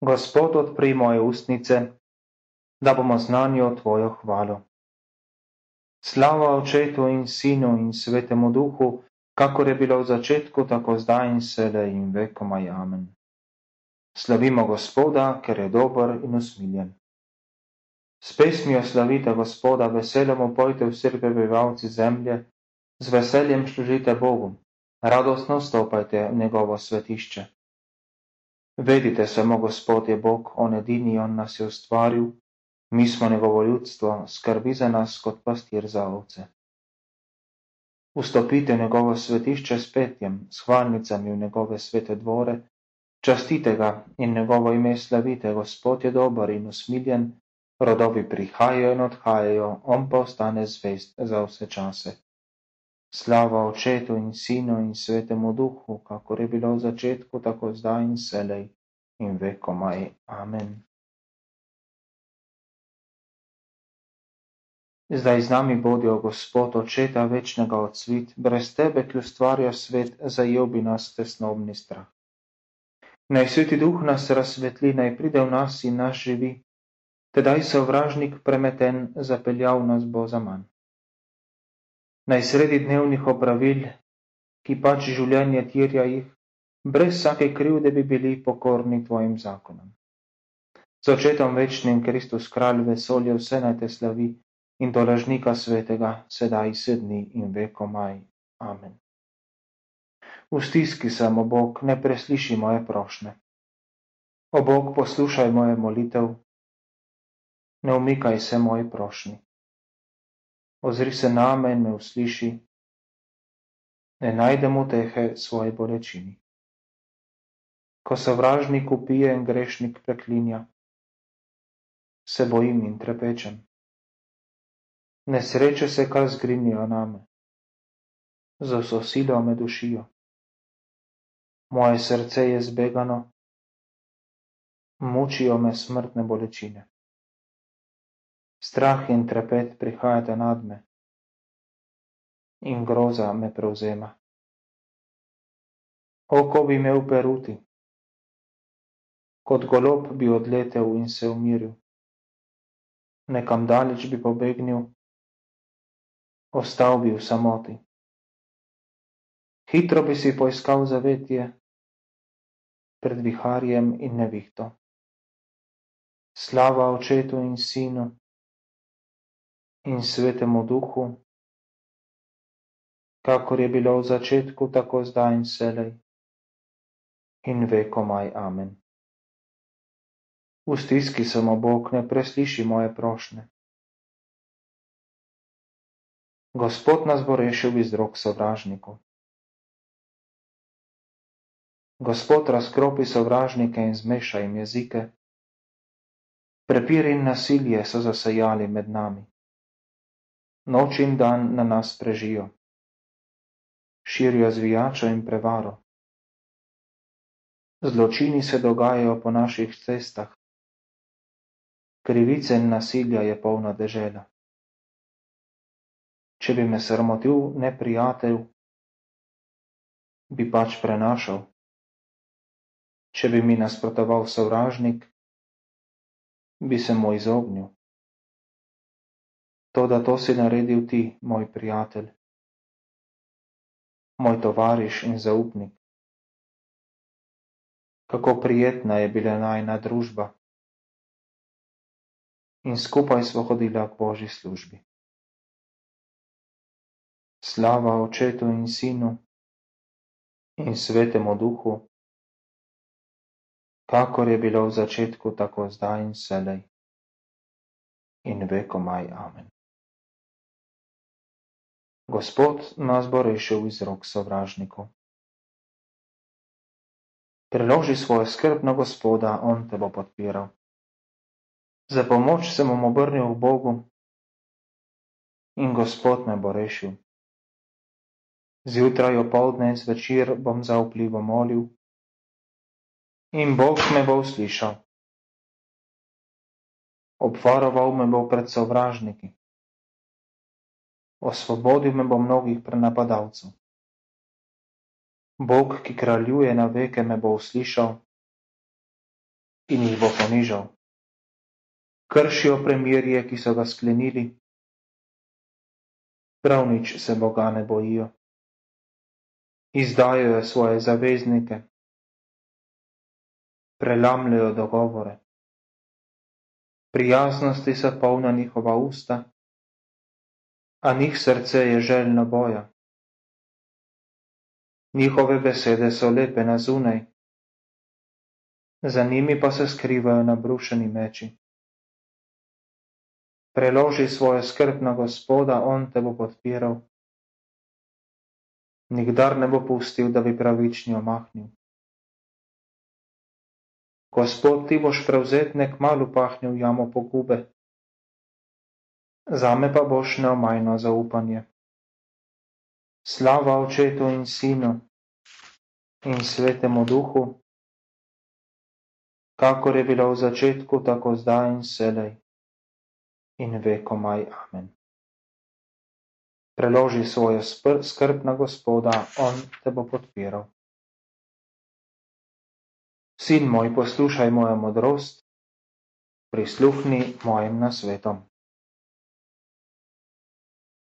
Gospod, odpri moje ustnice, da bomo znanjo Tvojo hvalo. Slava Očetu in Sinu in Svetemu Duhu, kakor je bilo v začetku, tako zdaj in sedaj in vekomaj amen. Slavimo Gospoda, ker je dober in usmiljen. S pesmijo slavite Gospoda, veseljem upojte vsi prebivalci zemlje, z veseljem služite Bogu, radostno stopajte v njegovo svetišče. Vedite samo, Gospod je Bog, On edini, On nas je ustvaril, mi smo njegovo ljudstvo, skrbi za nas kot pastir za ovce. Vstopite v njegovo svetišče s petjem, s hvalnicami v njegove svete dvore, častite ga in njegovo ime slavite, Gospod je dober in usmiljen, rodovi prihajajo in odhajajo, on pa ostane zvest za vse čase. Slava Očetu in Sinu in Svetemu Duhu, kakor je bilo v začetku, tako zdaj in selej. Zdaj z nami bodijo Gospod, Očeta večnega odsvit, brez tebe, ki ustvarja svet, zajel bi nas tesnobni strah. Naj sveti duh nas razsvetli, naj pride v nas in nas živi, tedaj sovražnik premeten zapeljal nas bo za manj. Naj sredi dnevnih opravil, ki pač življenje tirja jih, brez vsake krivde bi bili pokorni tvojim zakonom. Z očetom večnim Kristus kralj vesolje vse naj te slavi in do lažnika svetega sedaj sedni in vekomaj. Amen. V stiski sem, o Bog, ne presliši moje prošne. O Bog, poslušaj moje molitev, ne umikaj se moji prošnji. Ozri se name in me usliši, ne najdem utehe svoji bolečini. Ko sovražnik upije in grešnik preklinja, se bojim in trepečem. Nesreče se kar zgrinijo name, za vso silo me dušijo. Moje srce je zbegano, mučijo me smrtne bolečine. Strah in trepet prihajata nad me in groza me prevzema. Oko bi imel peruti, kot golob bi odletel in se umiril. Nekam daleč bi pobegnil, ostal bi v samoti. Hitro bi si poiskal zavetje pred viharjem in nevihto. Slava očetu in sinu in svetemu duhu, kakor je bilo v začetku, tako zdaj in selej in vekomaj amen. V stiski samo Bog ne presliši moje prošnje. Gospod nas bo rešil iz rok sovražnikov. Gospod razkropi sovražnike in zmeša jim jezike. Prepir in nasilje so zasajali med nami noč in dan na nas prežijo. Širijo zvijačo in prevaro. Zločini se dogajajo po naših cestah. Krivice in nasilja je polna dežela. Če bi me sramotil neprijatelj, bi pač prenašal. Če bi mi nasprotoval sovražnik, bi se mu izognil. Toda to si naredil ti, moj prijatelj, moj tovariš in zaupnik. Kako prijetna je bila najna družba in skupaj smo hodila k Božji službi. Slava Očetu in Sinu in Svetemu Duhu, kakor je bilo v začetku, tako zdaj in selej in vekomaj amen. Gospod nas bo rešil iz rok sovražnikov. Preloži svojo skrb na Gospoda, On te bo podpiral. Za pomoč se bom obrnil k Bogu in Gospod me bo rešil. Zjutraj, opoldne in zvečer bom zaupljivo molil in Bog me bo uslišal. Obvaroval me bo pred sovražniki osvobodil me bo mnogih prenapadalcev. Bog, ki kraljuje na veke, me bo uslišal in jih bo ponižal. Kršijo premirje, ki so ga sklenili, prav nič se Boga ne bojijo. Izdajajo svoje zaveznike, prelamljajo dogovore. Prijaznosti so polna njihova usta, a njih srce je željno boja. Njihove besede so lepe na zunaj, za njimi pa se skrivajo nabrušeni meči. Preloži svojo skrb na Gospoda, On te bo podpiral. Nikdar ne bo pustil, da bi pravični omahnil. Gospod, ti boš prevzetne kmalo pahnil jamo pogube. Zame pa boš neomajno zaupanje. Slava očetu in sinu in svetemu duhu, kakor je bilo v začetku, tako zdaj in selej in vekomaj. Amen. Preloži svojo skrb na Gospoda, On te bo podpiral. Sin moj, poslušaj mojo modrost, prisluhni mojim nasvetom.